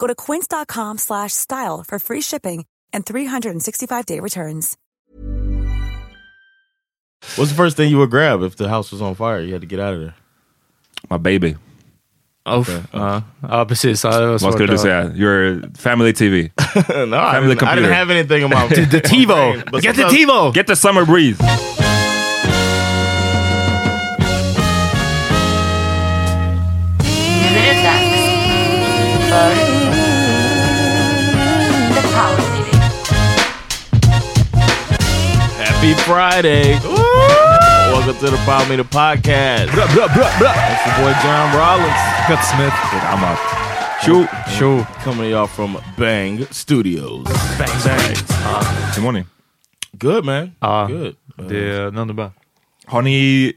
Go to quince.com slash style for free shipping and 365-day returns. What's the first thing you would grab if the house was on fire? You had to get out of there. My baby. Uff, ja. ja, precis. Ja, det var Vad svårt skulle du säga? Your family TV. no, I Family didn't, I didn't have anything in my The TiVo! Get the TiVo! Get the summer breeze! Happy Friday. Welcome to the Power Meter Podcast. Bra, bra, bra, bra! It's your boy John Rollins. Cut Smith. Gammalt. Tjo! Tjo. Coming to y'all from Bang Studios. Bang, bang. Hur mår ni? Good man. Ja, Good. Uh, det är none bra. Har ni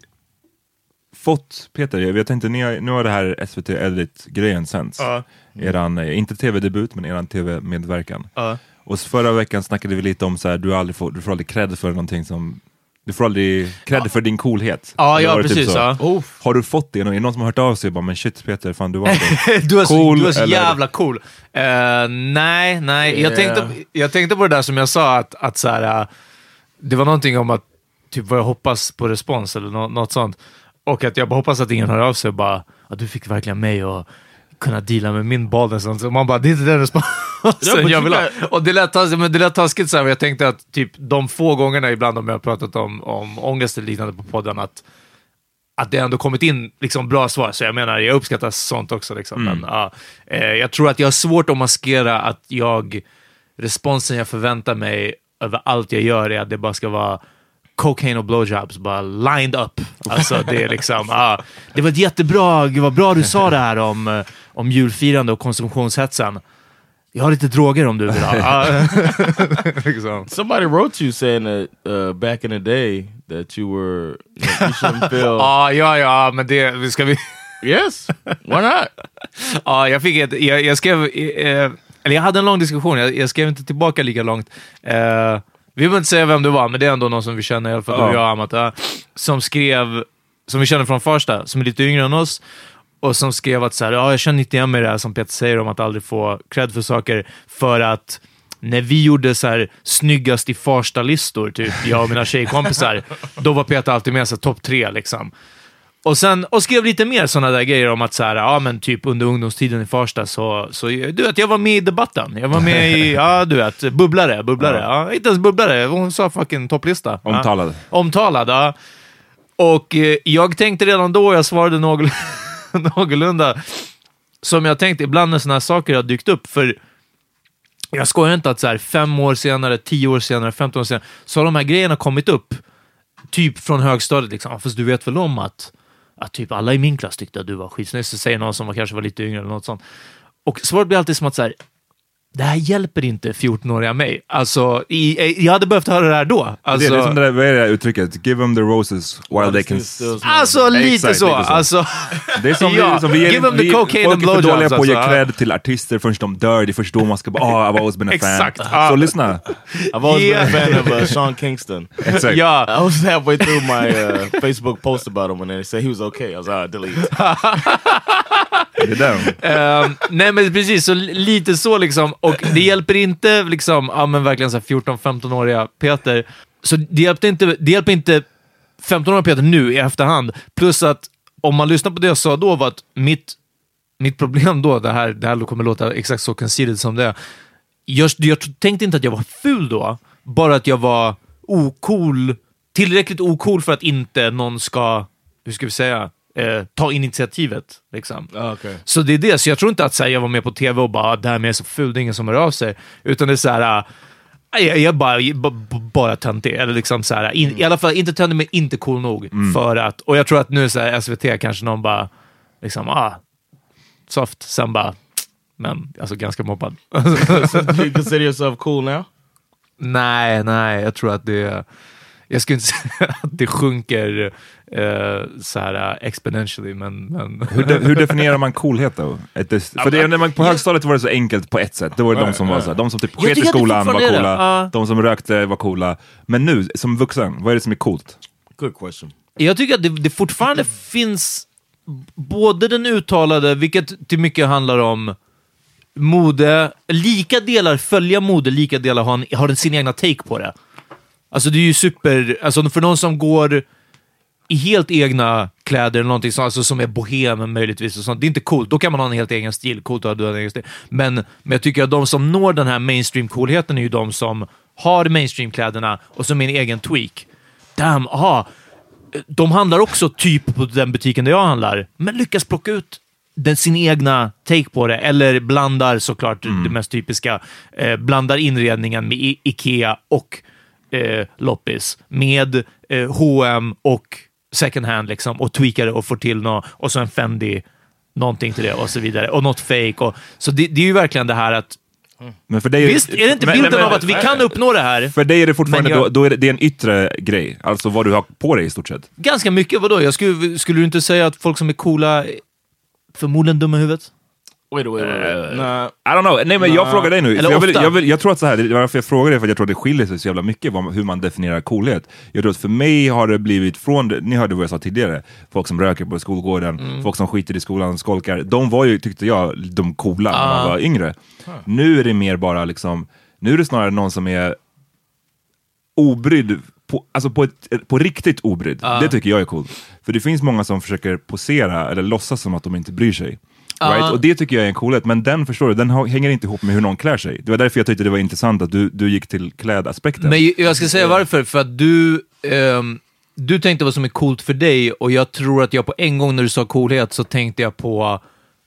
fått, Peter, jag vet inte, ni har, nu har det här SVT Edit-grejen sänts. Ja. Eran, eh, inte tv-debut, men eran tv-medverkan. Ja. Och så förra veckan snackade vi lite om så här, du, aldrig får, du får aldrig cred för någonting som du får aldrig cred för din coolhet. Ja, ja var typ precis. så. Ja. Har du fått det? Är det någon som har hört av sig och bara, men shit Peter, fan du var inte... Du är så, Cool, du är så eller? jävla cool. Eh, nej, nej. Jag, Yeah. tänkte, jag tänkte på det där som jag sa, att, att så här, eh, det var någonting om att typ vad jag hoppas på respons eller nå, något sånt. Och att jag bara hoppas att ingen hör av sig och bara, att du fick verkligen mig att kunna deala med min. Och så man bara, det är inte den responsen jag you vill ha. Och det lät, men det lät taskigt så här, men jag tänkte att typ de få gångerna ibland om jag har pratat om, om ångest eller liknande på podden, att att det ändå kommit in liksom bra svar. Så jag menar, jag uppskattar sånt också. Liksom. Men, ja, eh, jag tror att jag har svårt att maskera att jag, responsen jag förväntar mig över allt jag gör är att det bara ska vara cocaine och blowjobs, bara lined up. Alltså, det, är liksom, ja, det var ett jättebra, vad bra du sa det här om, eh, om julfirande och konsumtionshetsen. Jag har lite droger om du vill ha. Ja, liksom. Somebody wrote you saying that uh, back in the day that you were you, shouldn't feel. Ja, ja, ja, men det ska vi... yes, why not? Ja, jag fick ett, jag, jag skrev, eh, eller jag hade en lång diskussion, jag, jag skrev inte tillbaka lika långt. Eh, vi behöver inte säga vem det var, men det är ändå någon som vi känner, i alla fall du och jag, Amat, ja, som skrev, som vi känner från Farsta, som är lite yngre än oss, och som skrev att så här, ja, jag känner inte igen mig i det här som Peter säger om att aldrig få cred för saker, för att när vi gjorde så här snyggast i Farsta-listor, typ jag och mina tjejkompisar, då var Peter alltid med sig topp tre liksom. Och, sen, och skrev lite mer sådana där grejer om att så här, ja, men typ under ungdomstiden i Farsta så, så du vet, jag var med i debatten. Jag var med i, ja du vet, bubblare, bubblare. Ja. inte ens bubblare, hon sa fucking topplista. Ja. Omtalad. Omtalad, ja. Och eh, jag tänkte redan då, jag svarade någor, någorlunda, som jag tänkte ibland när sådana här saker har dykt upp, för jag skojar inte att så här, fem år senare, tio år senare, femton år senare, så har de här grejerna kommit upp, typ från högstadiet. Liksom. "Ja, Fast du vet väl om att, att typ alla i min klass tyckte att du var skitsnygg, så säger någon som var, kanske var lite yngre eller något sånt. Och svaret blir alltid som att så här, det här hjälper inte 14-åriga mig. Alltså, i, i, jag hade behövt höra det här då. det, Alltså, är- det är som det där, vad är det där uttrycket? Give them the roses while they can... Alltså lite Exakt, så. lite så. Alltså, Det är som Ja, vi, som vi, give them the cocaine folk and är för blowjobs, dåliga på att ge alltså. cred till artister förrän de dör. Det är först då man ska bara oh, I've always been a fan. Exakt. Så lyssna. I've always Yeah. been a fan of uh, Sean Kingston. Exakt. ja. I was halfway through my uh, Facebook post about him and they said he was okay. I was like, ah, delete. Det är den. Ehm, nej men precis, så lite så liksom. Och det hjälper inte liksom, ja men verkligen så 14-15-åriga Peter. Så det hjälpte inte, det hjälper inte 15-åriga Peter nu i efterhand. Plus att om man lyssnar på det jag sa då var att mitt, mitt problem då, det här, det här kommer låta exakt så conceited som det är. Jag, jag tänkte inte att jag var ful då, bara att jag var ocool, tillräckligt ocool för att inte någon ska, hur ska vi säga, eh, ta initiativet. Liksom. Ah, okay. Så det är det, så jag tror inte att här, jag var med på tv och bara “därmed är jag så ful, det är ingen som hör av sig”. Utan det är så här, äh, jag, jag bara, jag, bara- töntig. Eller liksom så här, in, I alla fall inte töntig, men inte cool nog. För att, och jag tror att nu så här, SVT kanske någon bara, liksom, ah, soft. Sen bara, men alltså ganska mobbad. Do you consider yourself cool now? nej, nej, jag tror att det, jag skulle inte säga att det sjunker eh, så här uh, exponentially, men... men Hur, de, hur definierar man coolhet då? För det, när man, på högstadiet var det så enkelt på ett sätt. Det var de som var så här, de som typ sket i det skolan var det. coola, de som rökte var coola. Men nu, som vuxen, vad är det som är coolt? Good question. Jag tycker att det, det fortfarande finns både den uttalade, vilket till mycket handlar om mode, lika delar följa mode, lika delar ha, en, ha sin egna take på det. Alltså det är ju super, alltså för någon som går i helt egna kläder eller någonting sånt, alltså som är bohem möjligtvis och sånt. Det är inte coolt. Då kan man ha en helt egen stil. Coolt att ha en egen stil. Men, men jag tycker att de som når den här mainstream-coolheten är ju de som har mainstream-kläderna och som är en egen tweak. Damn, aha. De handlar också typ på den butiken där jag handlar, men lyckas plocka ut den, sin egna take på det, eller blandar såklart det mest typiska, eh, blandar inredningen med I- Ikea och eh, loppis, med eh, H&M och second hand liksom, och tweakar det och får till något, och så en Fendi, någonting till det och så vidare, och något fake. Och, så det, det är ju verkligen det här att, Men för dig, visst är det inte men- bilden men- av att vi kan uppnå det här? För dig är det fortfarande, Men jag- då, då är det, det är en yttre grej, alltså vad du har på dig i stort sett. Ganska mycket, vadå? Jag skulle, skulle du inte säga att folk som är coola förmodligen dumma i huvudet? Wait, wait, wait. wait. Nah, I don't know, nej men jag frågar dig nu. Eller jag, vill, ofta. jag, vill, jag tror att så här, det var varför jag frågar dig, för att jag tror att det skiljer sig så jävla mycket vad, hur man definierar coolhet. Jag tror att för mig har det blivit från, ni hörde vad jag sa tidigare, folk som röker på skolgården, Mm. folk som skiter i skolan, skolkar, de var ju, tyckte jag, de coola när man Ah. var yngre. Nu är det mer bara liksom, nu är det snarare någon som är obrydd, på, alltså på, ett, på riktigt obrydd. Ah. Det tycker jag är coolt. För det finns många som försöker posera eller låtsas som att de inte bryr sig. Right? Och det tycker jag är en coolhet, men den förstår du, den hänger inte ihop med hur någon klär sig. Det var därför jag tyckte det var intressant att du, du gick till klädaspekten. Men jag ska säga varför, för att du, ehm, du tänkte vad som är coolt för dig och jag tror att jag på en gång när du sa coolhet så tänkte jag på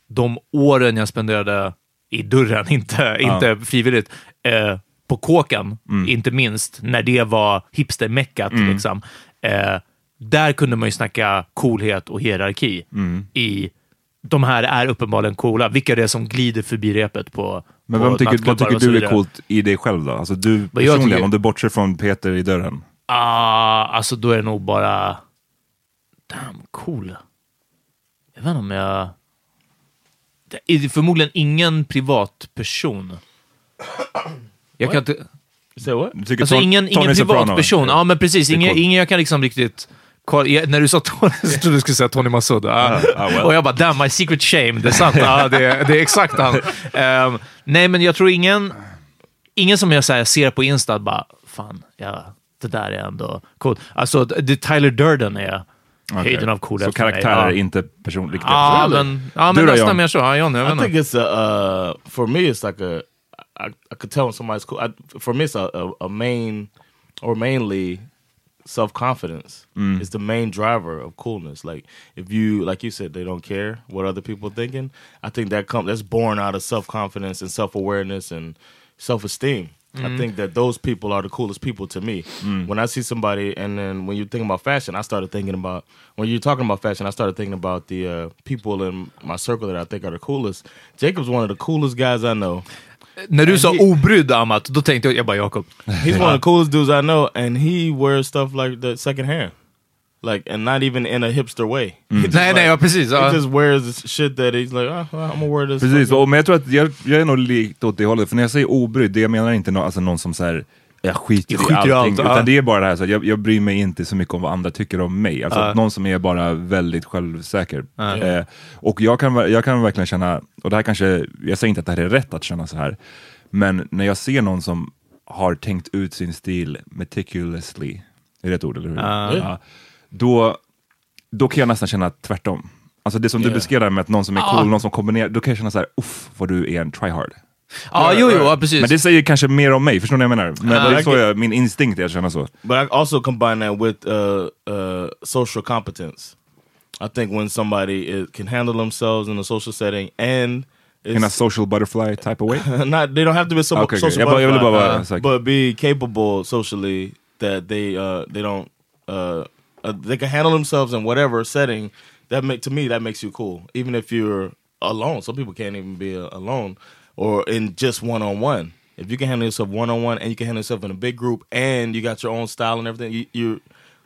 de åren jag spenderade i dörren, inte, inte frivilligt, eh, på kåken, inte minst, när det var hipstermeckat. Liksom. Eh, där kunde man ju snacka coolhet och hierarki i de här är uppenbarligen coola. Vilka är det som glider förbi repet på men på vem tycker, vad tycker du är coolt i dig själv då? Alltså du personligen, tycker- om du bortser från Peter i dörren. Ah, alltså då är det nog bara... Damn, cool. Jag vet inte om jag... Det är förmodligen ingen privatperson. Jag kan inte... what? Alltså ingen, ingen privatperson. va? Ja, men precis. Är Ingen, ingen jag kan liksom riktigt... kolla- jag- När du sa Tony, så trodde du skulle säga Tony Massoud. Ah. ah, well. Och jag bara, damn, my secret shame. Det är sant. Ah, det, är- det är exakt han. Ehm, nej, men jag tror ingen, ingen som jag här, ser på Insta bara, fan, ja, det där är ändå coolt. Alltså, det Tyler Durden är Okej. höjden av coolhet Så karaktärer, Ja. inte person riktigt. Ja, men, ja, Du men nästan mer så. Ja, John, jag vet I inte. think it's a uh, for me. It's like a I, I could tell when somebody's cool. I, for me, it's a, a, a main or mainly self confidence mm. is the main driver of coolness. Like if you, like you said, they don't care what other people are thinking. I think that come that's born out of self confidence and self awareness and self esteem. I mm-hmm. think that those people are the coolest people to me. Mm. When I see somebody, and then when you think about fashion, I started thinking about when you're talking about fashion, I started thinking about the uh, people in my circle that I think are the coolest. Jacob's one of the coolest guys I know. När du And sa he- obrydd Amat, då tänkte jag, jag bara Jakob. He's one of the coolest dudes I know, and he wears stuff like that second hand, like, and not even in a hipster way. Just Nej, like- nej, ja, precis. He just wears shit that he's like, oh, well, I'm gonna wear this. Precis, och, men jag tror att jag, jag är nog likt åt det hållet. För när jag säger obrydd, det jag menar inte nå, alltså någon som så här, jag skiter, Jag skiter i allting. allt, utan det är bara det här, så jag, jag bryr mig inte så mycket om vad andra tycker om mig. Alltså Ja. någon som är bara väldigt självsäker. Eh, och jag kan, jag kan verkligen känna, och det här kanske, jag säger inte att det här är rätt att känna så här, men när jag ser någon som har tänkt ut sin stil meticulously, är det ett ord eller hur? Ja. Då, då kan jag nästan känna tvärtom. Alltså det som du Yeah. beskrev där med att någon som är cool, någon som kombinerar, då kan jag känna så här, uff vad du är en tryhard. Ja, jo, jo, precis. Men det säger kanske mer om mig, förstår ni vad jag menar? Men Ah, det är så jag, min instinkt är att känna så. But I also combine that with uh, uh, social competence. I think when somebody is, can handle themselves in a social setting and In a social butterfly type of way. not, they don't have to be so- Okay, okay. social bara butterfly, uh, säker. but be capable socially that they uh, they don't uh, uh, they can handle themselves in whatever setting. That make to me that makes you cool, even if you're alone. Some people can't even be uh, alone or in just one on one. If you can handle yourself one on one and you can handle yourself in a big group and you got your own style and everything, you, you're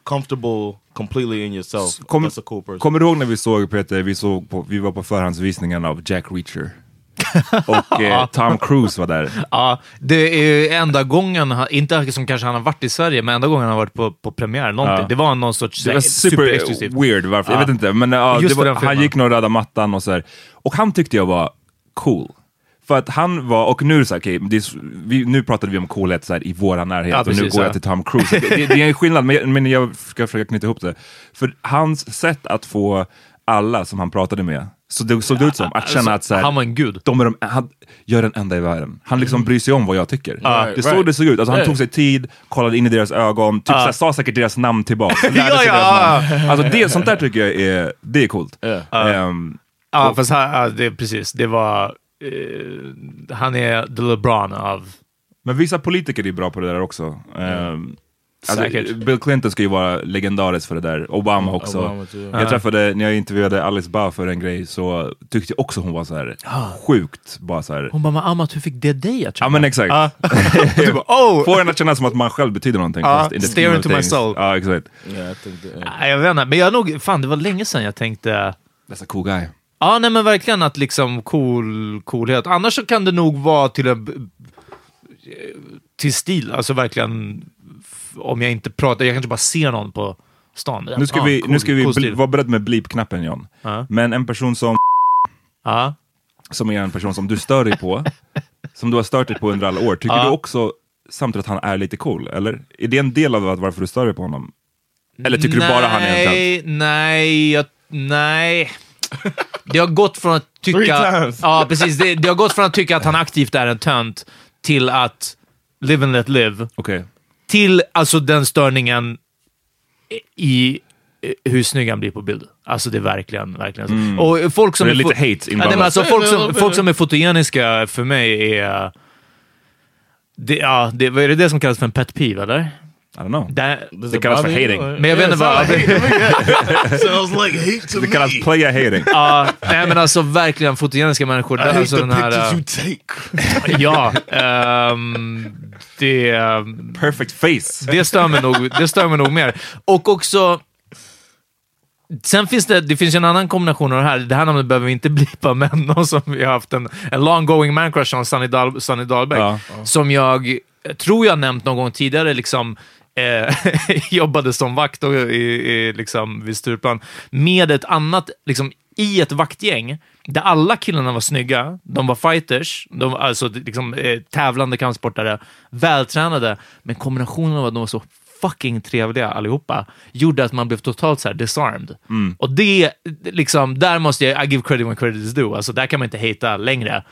comfortable completely in yourself. Kom, That's a cool person. Kommer du ihåg när vi såg Peter, vi, såg på, vi var på förhandsvisningen av Jack Reacher? och eh, Tom Cruise var där. Ja, det är enda gången, han- inte som kanske han har varit i Sverige, men enda gången han har varit på, på premiär. Någonting. Ja. Det var någon sorts Det var super superexklusivt. weird varför, jag Ja. vet inte. Men ja, var, han gick nog räddade mattan och så här. Och han tyckte jag var cool. För att han var, och nu är det så här, okej, det är vi, nu pratade vi om coolhet så här, i våra närhet Ja, och nu precis, går ja. jag till Tom Cruise. det, det är en skillnad, men, jag- men jag ska försöka knyta ihop det. För hans sätt att få alla som han pratade med, så det såg det ut som, att känna att så här, Han var en gud. de är de, han gör den enda i världen. Han liksom bryr sig om vad jag tycker. Right, det right. det såg ut. Alltså, han tog sig tid, kollade in i deras ögon, typ, såhär, sa säkert deras namn tillbaka. Ja, ja. Alltså, det, sånt där tycker jag är, det är coolt. Yeah. Ehm, Ja, fast ja, det, precis. Det var... Eh, han är the LeBron av... men vissa politiker är bra på det där också. Ehm, alltså, Säkert. Bill Clinton ska ju vara legendarisk för det där, Obama också. Obama. Jag träffade, när jag intervjuade Alice Bah för en grej, så tyckte jag också hon var så här sjukt, bara så här. Hon bara, Amat, hur fick det dig att Ja känna? men exakt. du bara, oh! Får en att känna som att man själv betyder någonting. Ja, in the stare into my soul. Ja exakt. Yeah, I think that, yeah. Nej, jag vet inte, men jag nog... Fan, det var länge sedan jag tänkte... That's a cool guy. Ja, nej men verkligen att liksom cool, coolhet. Annars så kan det nog vara till en... Till stil, alltså verkligen... Om jag inte pratar, jag kanske bara ser någon på stan. Nu ska Ja, vi, cool- nu ska vi cool bli, vara beredd med bleep-knappen John. Ja. Men en person som, Ja. som är en person som du stör dig på, som du har stört dig på under alla år, tycker Ja. du också samtidigt att han är lite cool? Eller? Är det en del av varför du stör dig på honom? Eller tycker du bara han är en? Nej, nej, jag, nej. Det har gått från att tycka... Ja, precis. Det, det har gått från att tycka att han aktivt är en tönt till att live and let live. Okej. Till alltså den störningen i hur snygg han blir på bild. Alltså det är verkligen, verkligen så. Och folk som det är lite hate ja, nej, inblandat. men alltså folk, som, folk som är fotogeniska för mig är... Det, ja, det, vad är det det som kallas för en pet peeve, eller? I don't know. Det, Does Det it kallas för hating. or- men jag vet inte vad... sounds like hate to Det me. kallas playa hating. Ja, nej men alltså verkligen fotogeniska människor. I hate alltså the den här, pictures äh, you take. ja, ehm, det, ehm, Perfect face. det, stör mig nog, det stör mig nog mer. Och också, sen finns det, det finns ju en annan kombination av det här. Det här namnet behöver vi inte blipa, men någon som vi har haft en, en long going man crush on, Sunny, Dahl, Sunny Dahlbäck, Ja. som jag tror jag nämnt någon gång tidigare, liksom eh, jobbade som vakt och, i, i, liksom, vid Stureplan med ett annat, liksom, i ett vaktgäng där alla killarna var snygga, de var fighters, de var alltså liksom, eh, tävlande kampsportare, vältränade, men kombinationen av att de var så fucking trevliga allihopa gjorde att man blev totalt så här disarmed. Och det, liksom, där måste jag, I give credit when credit is due, alltså där kan man inte hata längre.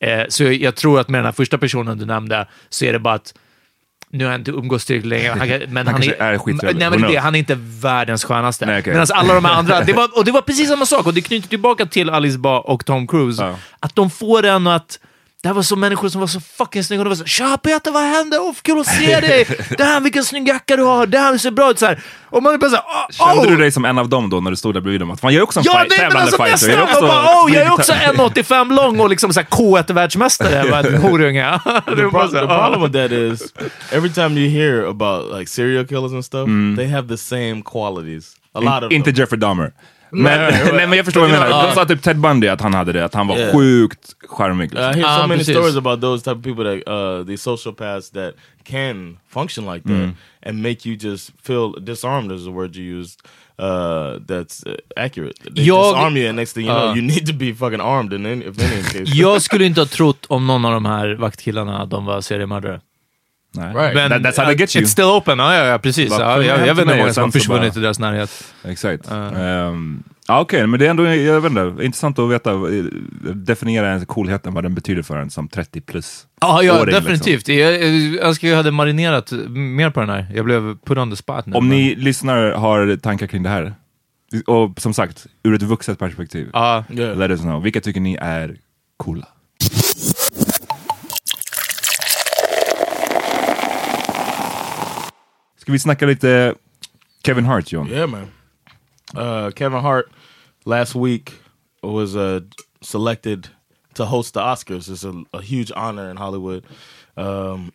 Eh, så jag, jag tror att med den här första personen du nämnde så är det bara att nu har jag inte umgås tillräckligt länge, han, men han, kanske är skittrevlig. Nej, men det, är han är inte världens skönaste. Nej, okej. Medan alla de andra, det var, och det var precis samma sak, och det knyter tillbaka till Alice Ba och Tom Cruise, Ja. att de får en att det här var så människor som var så fucking snygga. Och de var så “Tja Peter, vad hände? Oh, kul att se dig! Damn, vilken snygg jacka du har! Damn, ser bra ut!” så här. Och man är bara såhär oh, Kände oh. du dig som en av dem då när du stod där bredvid dem? Att fan, jag är också en Ja, fight, nej, tävlande alltså fighter. Jag, bara, oh, jag är också 1,85 lång och liksom såhär K1-världsmästare. Jag bara, horunge. The, pro- så här, the "Ah." problem with that is every time you hear about like serial killers and stuff, they have the same qualities. A lot of Inte them. Jeffrey Dahmer. Men, Nej, men jag förstår vad du men, menar. De sa typ Ted Bundy att han hade det, att han var Yeah. sjukt charmig. I Liksom. hear so Ah, many precis. stories about those type of people that uh, these sociopaths that can function like that and make you just feel disarmed is the word you used. Uh, that's uh, accurate. They Jag- disarm you, and next thing you know, Uh. you need to be fucking armed in any, if any case. Jag skulle inte ha trott om någon av de här vaktkillarna att de var seriemördare. Nej. Right. Men That- that's how they get you. It's still open, ja, ja, ja precis. Ja, jag, jag vet inte hur många som har försvunnit bara- i deras närhet. Exakt. Ehm, ja, Okej, men det är ändå, jag vet inte, intressant att veta, eh, definiera ens coolheten, vad den betyder för en som 30 plus. Ja, ja åring, definitivt. Jag, jag önskar jag hade marinerat mer på den här. Jag blev put on the spot nu. Om men- ni lyssnare har tankar kring det här, och som sagt, ur ett vuxet perspektiv, Ja, Yeah. let us know. Vilka tycker ni är coola? Ska vi snacka lite Kevin Hart, John? Yeah, man. Uh, Kevin Hart last week was uh, selected to host the Oscars. It's a, a huge honor in Hollywood, um,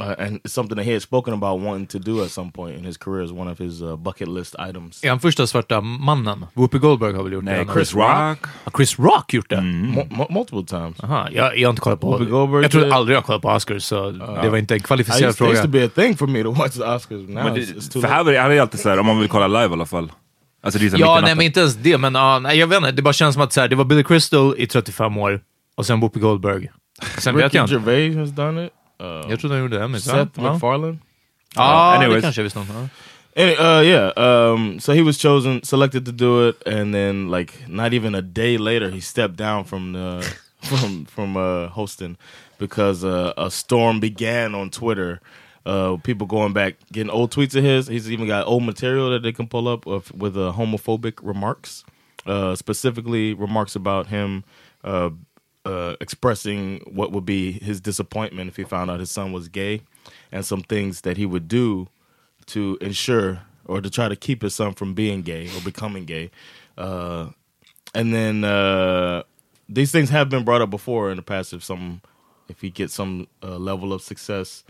uh, and it's something that he had spoken about wanting to do at some point in his career as one of his uh, bucket list items. är han första svarta mannen? Whoopi Goldberg har väl gjort Nej, det? Chris Rock. Har Chris Rock gjort det? Mo- multiple times. Aha, jag, jag har inte kollat på... Whoopi Goldberg jag tror aldrig jag har kollat på Oscars, så det var inte en kvalificerad used, it used fråga. to be a thing for me to watch the Oscars. Now Men it's, det, it's too för här, det- här är alltid såhär, om man vill kolla live i alla fall. Alltså det är Ja, nej men inte ens det, men ja, nej, jag vet inte. Det bara känns som att så här, det var Billy Crystal i 35 år, och sen Whoopi Goldberg. Sen vet Ricky jag inte. Gervais has done it. Uh, Jag trodde han gjorde det. Men, Seth ja. MacFarlane. Ja, det anyways. kanske jag visste om. Ja. Any, uh, yeah. Um, so he was chosen, selected to do it, and then like not even a day later, he stepped down from the from from uh, hosting because uh, a storm began on Twitter. Uh, people going back, getting old tweets of his. He's even got old material that they can pull up with, with uh, homophobic remarks, uh, specifically remarks about him uh, uh, expressing what would be his disappointment if he found out his son was gay, and some things that he would do to ensure or to try to keep his son from being gay or becoming gay. Uh, and then uh, these things have been brought up before in the past. If some, if he gets some uh, level of success,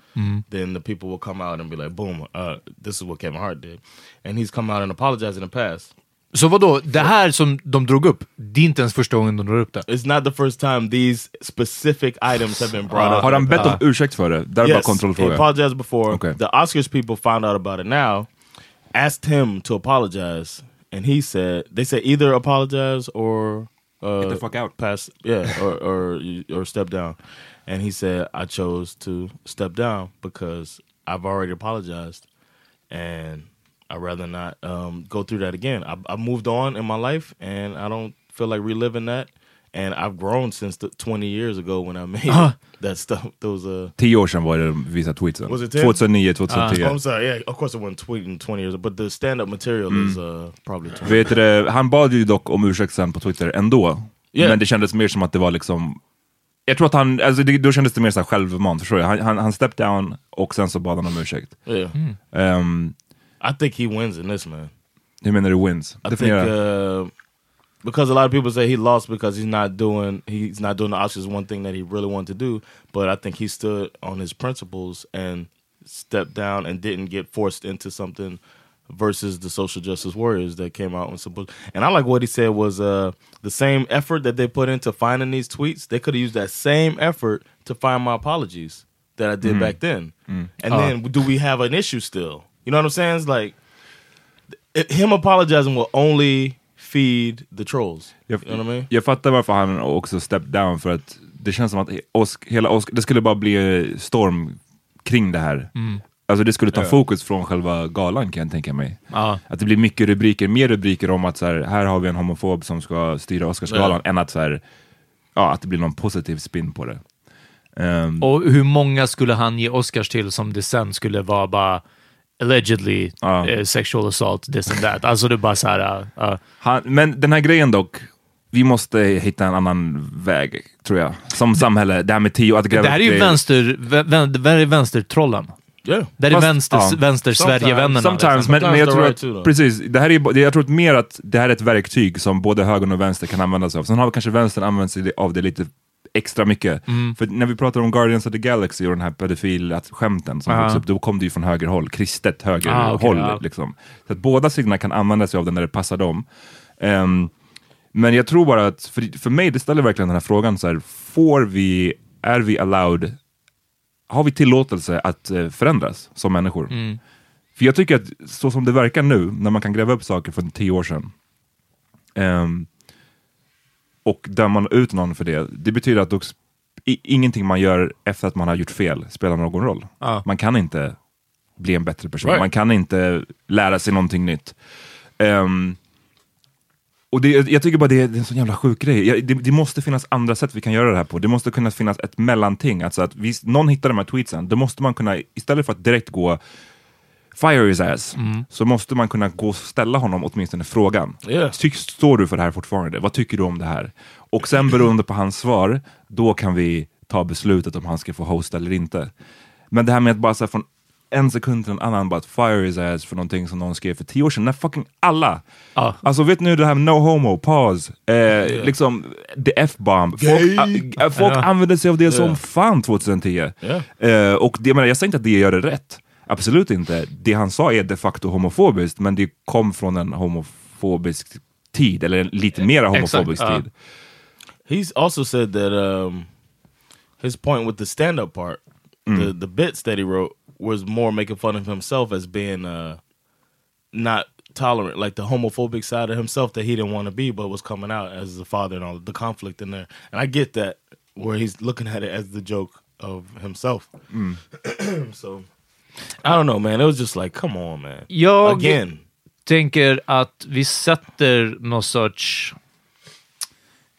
then the people will come out and be like, "Boom, uh, this is what Kevin Hart did," and he's come out and apologized in the past. Så vadå, det här som de drog upp, det är inte ens första gången de drar upp det? It's not the first time these specific items have been brought up. Har han bett om ursäkt för det? Där är bara Yes, he kontrollfråga. apologized before. Okay. The Oscars people found out about it now, asked him to apologize, and he said they said either apologize or uh, Get the fuck out. pass, yeah, or or or step down. And he said, I chose to step down because I've already apologized, and I'd rather not um, go through that again. I, I moved on in my life, and I don't feel like reliving that. And I've grown since the 20 years ago when I made that stuff. Those uh, Tio år sedan var det de visade tweetsen. Was it 10? 2009, 2010. Oh, I'm sorry. Yeah, of course it wasn't tweeting 20 years, but the stand-up material is uh, probably 20. Vet du, han bad ju dock om ursäkt sen på Twitter ändå. Yeah. Men det kändes mer som att det var liksom... Jag tror att han, alltså det, då kändes det mer så självmant, förstår du? Han, han, han stepped down och sen så bad han om ursäkt. Yeah, Um, I think he wins in this man. hur that he wins? I think Definiera. uh, because a lot of people say he lost because he's not doing he's not doing the Oscars one thing that he really wanted to do, but I think he stood on his principles and stepped down and didn't get forced into something versus the social justice warriors that came out and supposed and I like what he said was uh the same effort that they put into finding these tweets, they could have used that same effort to find my apologies that I did back then. And then do we have an issue still? You know what I'm saying? It's like it, him apologizing will only feed the trolls. Jag, you know what I mean? jag fattar varför han också stepped down, för att det känns som att Osk, hela Osk, det skulle bara bli storm kring det här. Alltså det skulle ta fokus från själva galan kan jag tänka mig. Ja. Att det blir mycket rubriker, mer rubriker om att så här, här har vi en homofob som ska styra Oscarsgalan, än att, så här, ja, att det blir någon positiv spin på det. Ehm, Och hur många skulle han ge Oscars till som det sen skulle vara bara allegedly Ja. eh, sexual assault, this and that. Alltså det är bara så här... uh, han, men den här grejen dock, vi måste hitta en annan väg, tror jag. Som samhälle, det här med tio, att gräva Det här är ju vänster, vä, vä, det här är vänstertrollen. Yeah. Det här är Fast- vänster, ja. vänster Sverigevännerna. Sometimes, liksom. men, men jag tror att, right though. precis, det här är, jag tror att mer att det här är ett verktyg som både högern och vänster kan använda sig av. Sen har kanske vänstern använt sig av det lite extra mycket. Mm. För när vi pratar om Guardians of the Galaxy och den här pedofil-skämten som Ja. växte upp, då kom det ju från högerhåll, kristet högerhåll. Ah, ja. liksom. Så att båda sidorna kan använda sig av det när det passar dem. Ehm, men jag tror bara att, för, för mig, det ställer verkligen den här frågan så här, får vi, är vi allowed, har vi tillåtelse att eh, förändras som människor? För jag tycker att så som det verkar nu, när man kan gräva upp saker från tio år sedan, ehm, och döma ut någon för det, det betyder att också, i, ingenting man gör efter att man har gjort fel spelar någon roll. Ja. Man kan inte bli en bättre person, Right. man kan inte lära sig någonting nytt. Ehm, och det, jag tycker bara det är, det är en sån jävla sjuk grej. Jag, det, det måste finnas andra sätt vi kan göra det här på. Det måste kunna finnas ett mellanting. Alltså att vi, någon hittar de här tweetsen, då måste man kunna, istället för att direkt gå fire his ass, så måste man kunna gå och ställa honom åtminstone frågan. Yeah. Tyck, står du för det här fortfarande? Vad tycker du om det här? Och sen beroende på hans svar, då kan vi ta beslutet om han ska få hosta eller inte. Men det här med att bara så här, från en sekund till en annan bara att fire his ass för någonting som någon skrev för tio år sedan, när fucking alla Ja. Alltså vet ni det här med no homo, pause, eh, liksom the F-bomb. Folk, ah, folk Ja. använde sig av det som Yeah. fan 2010. Yeah. Eh, och det, jag, menar, jag säger inte att det gör det rätt, absolut inte. Det han sa är de facto homofobiskt, men det kom från en homofobisk tid, eller en lite mer homofobisk ja. tid. He's also said that um, his point with the stand-up part, the the bits that he wrote, was more making fun of himself as being uh, not tolerant, like the homophobic side of himself that he didn't want to be, but was coming out as a father and all the conflict in there. And I get that where he's looking at it as the joke of himself. so I don't know, man. It was just like, come on, man. Jag Again. tänker att vi sätter någon sorts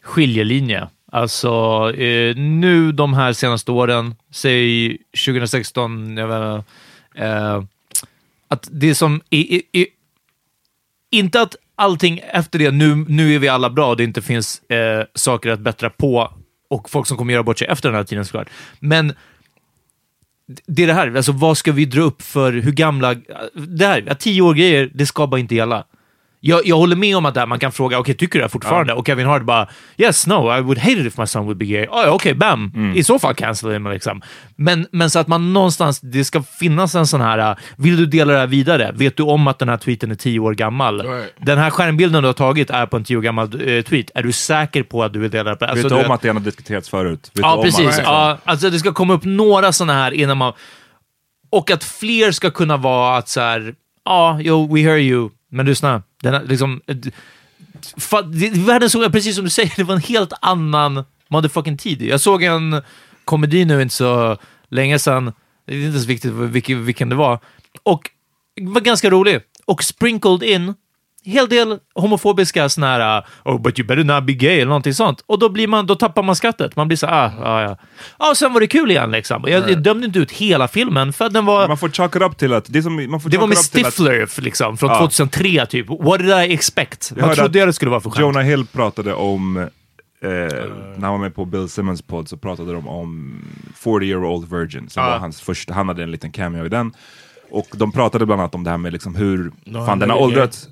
skiljelinje. Alltså eh, nu de här senaste åren, säg 2016, jag vet inte, eh, att det som... I, i, i, inte att allting efter det, nu, nu är vi alla bra och det inte finns eh, saker att bättra på och folk som kommer göra bort sig efter den här tiden såklart. Men det är det här, alltså vad ska vi dra upp för hur gamla... Det här, tio år grejer, det ska bara inte gälla. Jag, jag håller med om att där man kan fråga, okej, tycker du det fortfarande? Och Kevin Hart bara, yes, no, I would hate it if my son would be gay. Oh, okej, bam, i så fall cancel him liksom. Men, men så att man någonstans, det ska finnas en sån här, uh, vill du dela det här vidare? Vet du om att den här tweeten är tio år gammal? Right. Den här skärmbilden du har tagit är på en tio år gammal eh, tweet. Är du säker på att du vill dela det? Alltså, vet du du om att det har diskuterats förut? Vet Ja, precis. Att, Ja, alltså det ska komma upp några sådana här innan man... Och att fler ska kunna vara att så här, ja, jo, we hear you, men lyssna. Den liksom, eh, världen såg, precis som du säger, det var en helt annan motherfucking tid. Jag såg en komedi nu inte så länge sedan, det är inte så viktigt vilken, vilken det var, och var ganska rolig. Och sprinkled in hel del homofobiska såna här oh but you better not be gay eller någonting sånt. Och då, blir man, då tappar man skrattet. Man blir så ah, ah ja. Ja, och sen var det kul igen liksom. Jag, jag dömde inte ut hela filmen för att den var... man får chalk it up till att... Det, som, man får det var med att- Stifler f- liksom, från Ja. 2003 typ. What did I expect? Jag trodde jag att det skulle vara för skämt? Jonah Hill pratade om, eh, när han var med på Bill Simmons podd så pratade de om 40 year old virgin, som Ja. var hans första, han hade en liten cameo i den. Och de pratade bland annat om det här med liksom hur No, fan den har åldrats.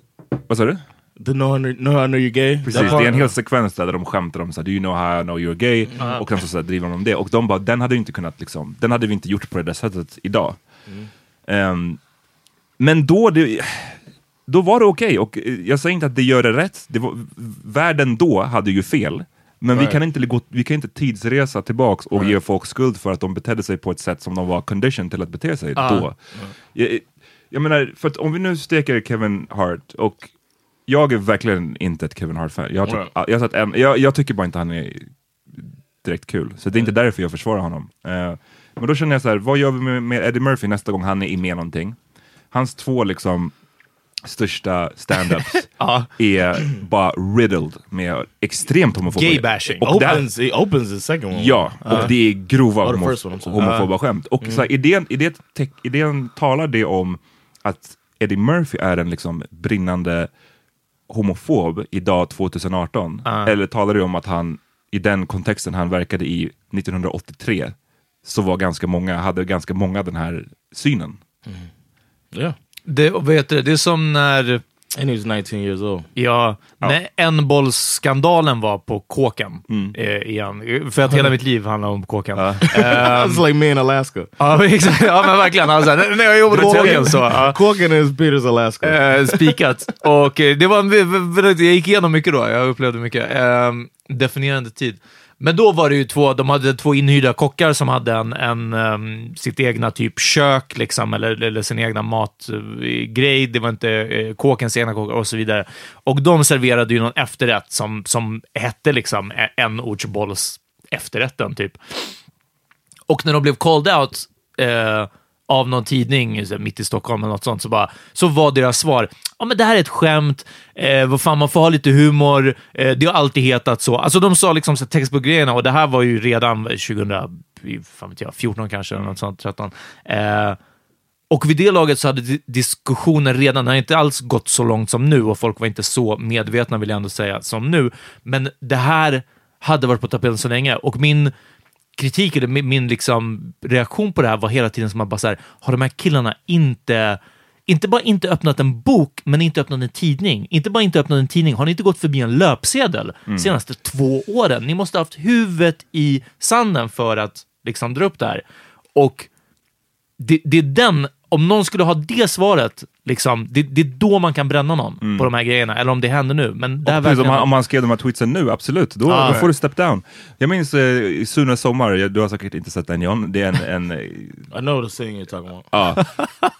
Vad sa du? The no, no, I know you're gay. Precis, det är en hel sekvens där de skämtar om såhär, do you know how I know you're gay? Och sen så, så här, driver de om det. Och de bara, den hade vi inte kunnat liksom, den hade vi inte gjort på det där sättet idag. Ehm, men då, det, då var det okej, och eh, jag säger inte att det gör det rätt. Det var, världen då hade ju fel. Men vi, Right. kan inte, gå, vi kan inte tidsresa tillbaks och ge folk skuld för att de betedde sig på ett sätt som de var conditioned till att bete sig då. Jag, jag menar, för att om vi nu steker Kevin Hart, och jag är verkligen inte ett Kevin Hart-fan. Jag, typ- jag, en- jag, jag tycker bara inte han är direkt kul, så det är inte därför jag försvarar honom. Eh, men då känner jag så här, vad gör vi med, med Eddie Murphy nästa gång han är med någonting? Hans två liksom största stand-ups Ja. är bara riddled med extremt homofoba Gay-bashing. Där- Opens, he opens the second one. Ja, och det är grova the homo first one, I'm sorry. homofoba skämt. Och så här, idén, idén, tech, idén talar det om att Eddie Murphy är en liksom brinnande homofob idag 2018? Eller talar du om att han i den kontexten han verkade i 1983 så var ganska många, hade ganska många den här synen? Yeah. Det, vad heter det? det är som när, And he was 19 years old. ja, när enbollsskandalen var på kåken. Eh, igen. För att hela mitt liv handlar om kåken. It's like me in Alaska. Ja, exakt. ja men verkligen. Alltså, när- jag jobbade på kåken så... Ja. Corken is Peters, Alaska. Eh, spikat. Och eh, det var jag gick igenom mycket då, jag upplevde mycket. Eh, definierande tid. Men då var det ju två, de hade två inhyrda kockar som hade en, en um, sitt egna typ kök, liksom, eller, eller sin egna matgrej. Det var inte uh, kåkens egna kockar och så vidare. Och de serverade ju någon efterrätt som, som hette liksom e, en ortsbolls efterrätten typ. Och när de blev called out eh, av någon tidning mitt i Stockholm eller något sånt, så, bara, så var deras svar ja men det här är ett skämt, eh, vad fan, man får ha lite humor, eh, det har alltid hetat så. Alltså de sa liksom så text textbook-grejerna och det här var ju redan 2014 kanske, eller något sånt, 13. Eh, och vid det laget så hade diskussionen redan, den hade inte alls gått så långt som nu och folk var inte så medvetna, vill jag ändå säga, som nu. Men det här hade varit på tapeten så länge och min kritik, eller min, liksom reaktion på det här var hela tiden som att bara så här, har de här killarna inte inte bara inte öppnat en bok, men inte öppnat en tidning. Inte bara inte öppnat en tidning, har ni inte gått förbi en löpsedel senaste två åren? Ni måste ha haft huvudet i sanden för att liksom dra upp det här. Och det, det är den, om någon skulle ha det svaret, liksom, det, det är då man kan bränna någon på de här grejerna, eller om det händer nu. Men det precis, om, han, om han skrev de här tweetsen nu, absolut, då, Ja. då får du step down. Jag minns eh, i Sune Sommar, du har säkert inte sett den John, det är en, en eh, I know the scene you're talking about. Ja.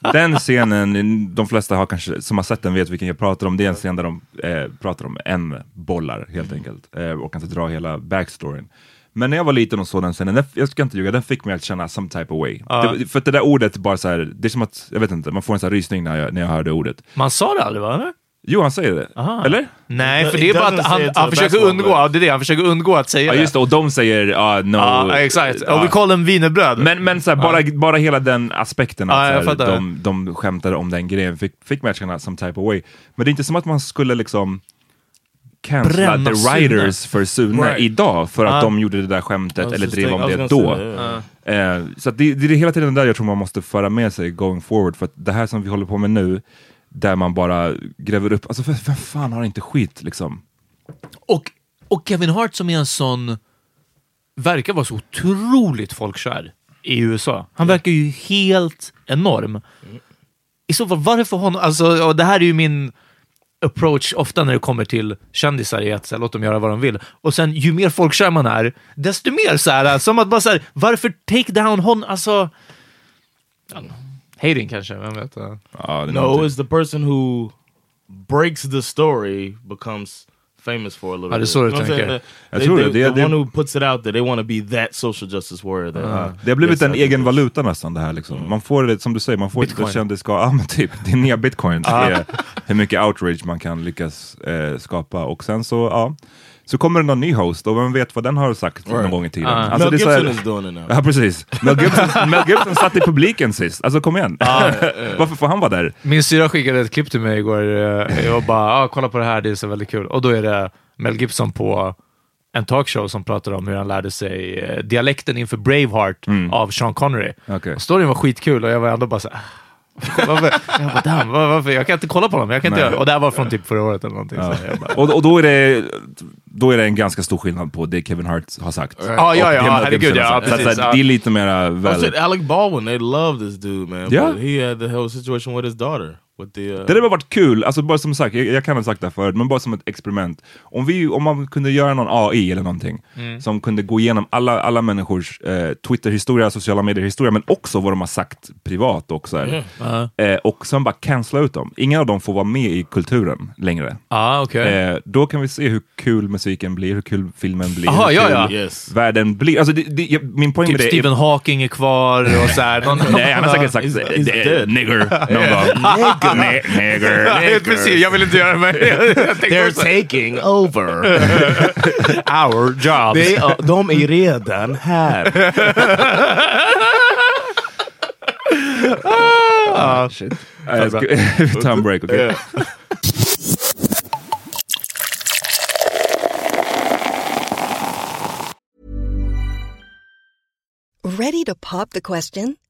Den scenen, de flesta har kanske, som har sett den vet vilken jag pratar om. Det är en scen där de eh, pratar om en bollar helt enkelt eh, och kan inte dra hela backstoryn. Men när jag var liten och såg den scenen, den, jag ska inte ljuga, den fick mig att känna some type of way. Det, för det där ordet bara så här, det är som att, jag vet inte, man får en sån här rysning när jag, när jag hör det ordet. Man sa det aldrig, va? Jo, han säger det. Aha. Eller? Nej, för det är bara att han, han försöker undgå, ja, det är det, han försöker undgå att säga Ja, det. just det, och de säger ah, no. Ja, exakt. Ja. Och vi kallar dem wienerbröd. Men, men så här, bara, bara hela den aspekten, att Ja, så här, de, de skämtade om den grejen, fick, fick mig att känna some type of way. Men det är inte som att man skulle liksom cancella the Sune. writers för Sune Right. idag för att Ja. de gjorde det där skämtet eller drev om det då. Eh, så det, det är hela tiden där jag tror man måste föra med sig going forward. För att det här som vi håller på med nu, där man bara gräver upp, alltså vem fan har inte skit liksom? Och, och Kevin Hart som är en sån, verkar vara så otroligt folkkär i USA. Han verkar ju helt enorm. I så fall, varför honom? Alltså, och det här är ju min approach ofta när det kommer till kändisar i att så här, låt dem göra vad de vill. Och sen ju mer folkkär man är, desto mer så här, som att bara så här, varför take down honom? Alltså, hating kanske, vem vet? Är No, it's the person who breaks the story becomes famous for a little Ja, det är bit. så du tänker. saying? Jag They- tror they- det. The one who puts it out there, they want to be that social justice warrior. That, uh, Det har blivit en egen valuta nästan det här liksom. Man får det, som du säger, man får Bitcoin. ett kändisskap, ja men typ, det är nya bitcoins. Det är hur mycket outrage man kan lyckas eh, skapa. Och sen så, ja, så kommer det någon ny host och vem vet vad den har sagt någon Right. gång i tiden. Ah. Alltså, Mel det är så här- Gibson is doing it now. Ja precis. Mel Gibson, Mel Gibson satt i publiken sist, alltså kom igen. Varför får han vara där? Min syra skickade ett klipp till mig igår. eh, Jag bara, ah, kolla på det här, det är så väldigt kul. Och då är det Mel Gibson på en talkshow som pratar om hur han lärde sig eh, dialekten inför Braveheart av Sean Connery. Och storyn var skitkul och jag var ändå bara så här, "Ah, varför? Jag bara, damn, var- varför? Jag kan inte kolla på honom. Jag kan inte Nej. göra. Och det här var från typ förra året eller någonting. Ja. Så bara, Och, och då, är det, då är det en ganska stor skillnad på det Kevin Hart har sagt. Ja, ja, ja, Mel herregud, ja. Så precis, så att ja. Det är lite mera väl... Alec Baldwin, they love this dude, man. Yeah. But he had the whole situation with his daughter. Uh, Det hade bara varit kul, alltså bara som sagt, jag, jag kan ha sagt det här förut, men bara som ett experiment. Om, vi, om man kunde göra någon AI eller någonting Mm. som kunde gå igenom alla, alla människors eh, Twitter-historia, sociala medier-historia, men också vad de har sagt privat också. här. Eh, och sen bara cancella ut dem. Ingen av dem får vara med i kulturen längre. ah, okej. Eh, då kan vi se hur kul musiken blir, hur kul filmen blir, Aha, hur ja, kul ja. Yes. världen blir. Alltså, det, det, jag, min poäng Typ med det Stephen Hawking är kvar och så här. Någon, Nej, han har säkert sagt eh, nigger. Någon bara, nigger, nigger. Jag vill inte göra det. They're också. taking over our jobs. Dom iria de är redan här. oh, shit. Time break, okay? Ready to pop the question?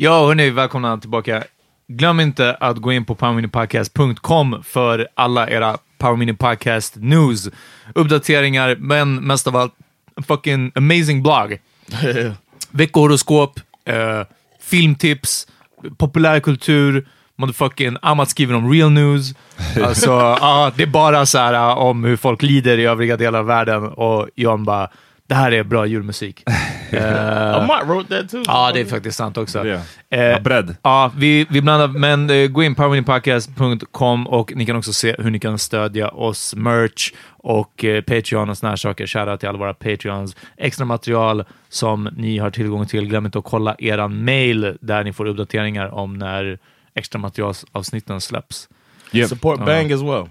Ja, hörni, välkomna tillbaka. Glöm inte att gå in på powerminipodcast.com för alla era Power Mini Podcast news, uppdateringar, men mest av allt, fucking amazing blogg. Veckohoroskop, eh, filmtips, populärkultur, motherfucking Amat skriver om real news. Alltså, ja, det är bara så här uh, om hur folk lider i övriga delar av världen och John bara, det här är bra julmusik. Eh, Amat wrote that too. Ja, det är faktiskt sant också. Eh, Ja, bredd. Ja, vi, vi blandar, men eh, gå in på powerwinningpodcast.com och ni kan också se hur ni kan stödja oss, merch och Patreon och såna här saker. Shoutout till alla våra Patreons. Extra material som ni har tillgång till. Glöm inte att kolla eran mail där ni får uppdateringar om när extra materialsavsnitten släpps. Yep. Support Bang as well.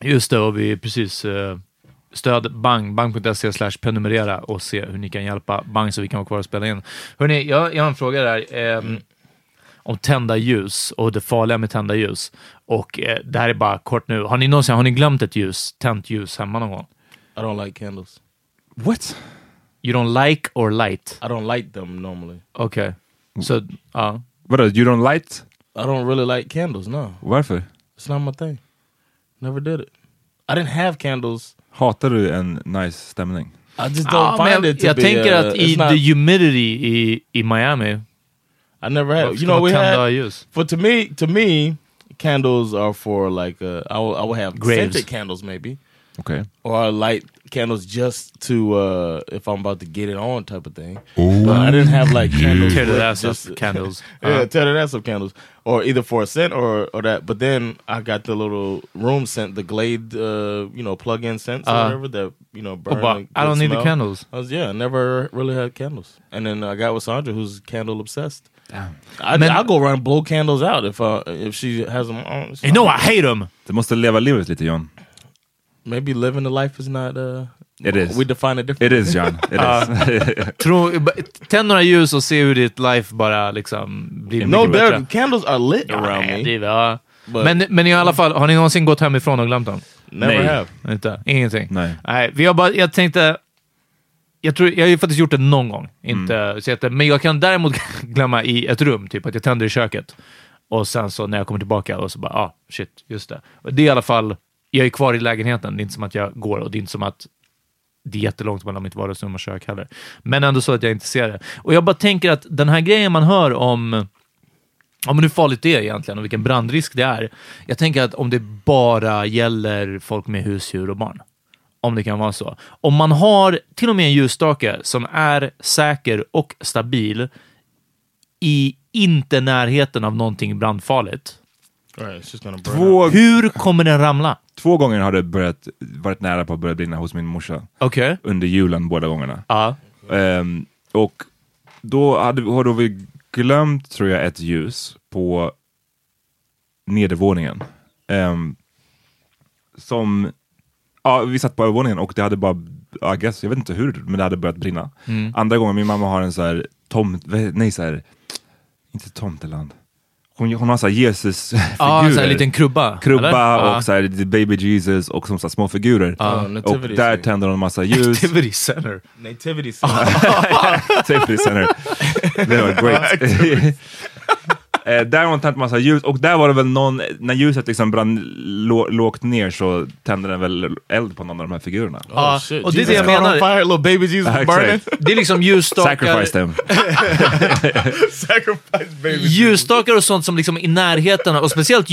Just det, och vi precis stöd Bang, bang.se slash prenumerera och se hur ni kan hjälpa Bang så vi kan vara kvar och spela in. Hörrni, jag, jag har en fråga där. ehm, om tända ljus och det farliga med tända ljus. Och eh, det här är bara kort nu. Har ni någonsin har ni glömt ett ljus, tänt ljus hemma någon gång? I don't like candles. What? You don't like or light? I don't light them normally. Okej. Så, ja. Vadå, you don't light? I don't really like candles. No, Varför? it's not my thing. Never did it. I didn't have candles. Hatar du en nice stämning? I just don't men find it to jag be. tänker uh, att i not- the humidity i, i Miami, I never had. You know, we had ljus. for to me. To me, candles are for like uh, I will, I will have Graves. scented candles maybe, Okej. or I light candles just to uh, if I'm about to get it on type of thing. But I didn't have like candles. Tear the with ass just- up candles. yeah, Uh-huh. tear the ass up candles, or either for a scent or or that. But then I got the little room scent, the Glade, uh, you know, plug-in scents or Uh, whatever that you know burn. But a I good don't need the smell. candles. I was yeah, I never really had candles. And then I got with Sandra, who's candle obsessed. I, Man- I'll go around and blow candles out if uh, if she has them on. It's You know fine. I hate them! Du måste leva livet lite John. Maybe living the life is not. Uh, It is. We define it different. It is John. It is. Tro, tänd några ljus och se hur ditt life bara liksom blir No, mycket bättre. there candles are lit around Nej, me. det ja. But- Men, men i alla fall, har ni någonsin gått hemifrån och glömt dem? Never Nej. have. Inte? Ingenting? Nej. Nej, vi har bara, jag tänkte... Jag, tror, jag har ju faktiskt gjort det någon gång, inte så jätte, men jag kan däremot glömma i ett rum, typ att jag tänder i köket. Och sen så när jag kommer tillbaka och så bara, ah, shit, just det. Det är i alla fall, jag är kvar i lägenheten, det är inte som att jag går och det är inte som att det är jättelångt mellan mitt vardagsrum och kök heller. Men ändå så att jag inte ser det. Och jag bara tänker att den här grejen man hör om Ja, men hur farligt det är egentligen och vilken brandrisk det är. Jag tänker att om det bara gäller folk med husdjur och barn, om det kan vara så. Om man har till och med en ljusstake som är säker och stabil i inte närheten av någonting brandfarligt, Right, två, hur kommer den ramla? två gånger har det börjat, varit nära på att börja brinna hos min morsa. Okej. Under julen båda gångerna. Ja. Ehm, och då hade, har då vi glömt, tror jag, ett ljus på nedervåningen. Ehm, som, ja, vi satt på övervåningen och det hade bara I guess, jag vet inte hur, men det hade börjat brinna. Mm. Andra gången, min mamma har en så här tomt, nej så här, inte tomteland. Hon, hon har så här Jesus-figurer. Ja, en liten krubba. Krubba eller? Och så här, baby Jesus och som så små figurer. Ja, och nativity där tänder hon en massa ljus. Activity center. Nativity Safety center. Det var great. Eh, där har hon tänt massa ljus och där var det väl någon, när ljuset liksom brann lå, lågt ner så tände den väl eld på någon av de här figurerna. Ja, Oh, shit. och det är det jag menar. fire, little baby Jesus burning. exakt. Det är liksom ljusstakar, Sacrifice them. Sacrifice baby ljusstakar och sånt som liksom i närheten, och speciellt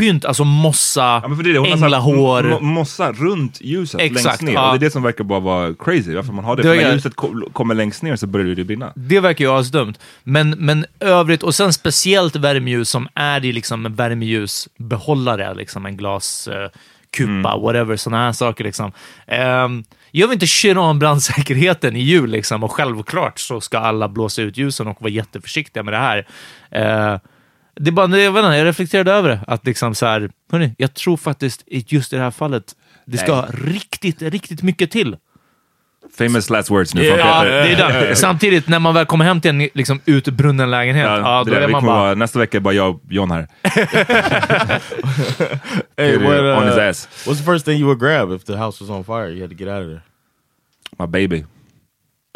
julpynt, alltså mossa, Ja, det det, änglahår. mo- mossa runt ljuset Exakt, längst ner. ja. Det är det som verkar bara vara crazy, varför man har det. Det För när ljuset ko- kommer längst ner så börjar det brinna. Det verkar ju asdumt. Men, men övrigt, och sen speciellt värmeljus som är det liksom en värmeljusbehållare, liksom en glaskupa, kupa, whatever, sådana här saker liksom. Um, jag vill inte shit on brandsäkerheten i jul liksom, och självklart så ska alla blåsa ut ljusen och vara jätteförsiktiga med det här. Eh, det är bara, jag, vet inte, jag reflekterade över det, att liksom så här, hörni, jag tror faktiskt i just i det här fallet, det ska riktigt, riktigt mycket till. Famous last words nu. Från Ja, Peter. det är det. Samtidigt, när man väl kommer hem till en liksom, utbrunnen lägenhet, ja, Ja, då det är man bara... vara, nästa vecka är bara jag och John här. Hey, what, uh, on his ass. what's the first thing you would grab if the house was on fire? You had to get out of there. My baby.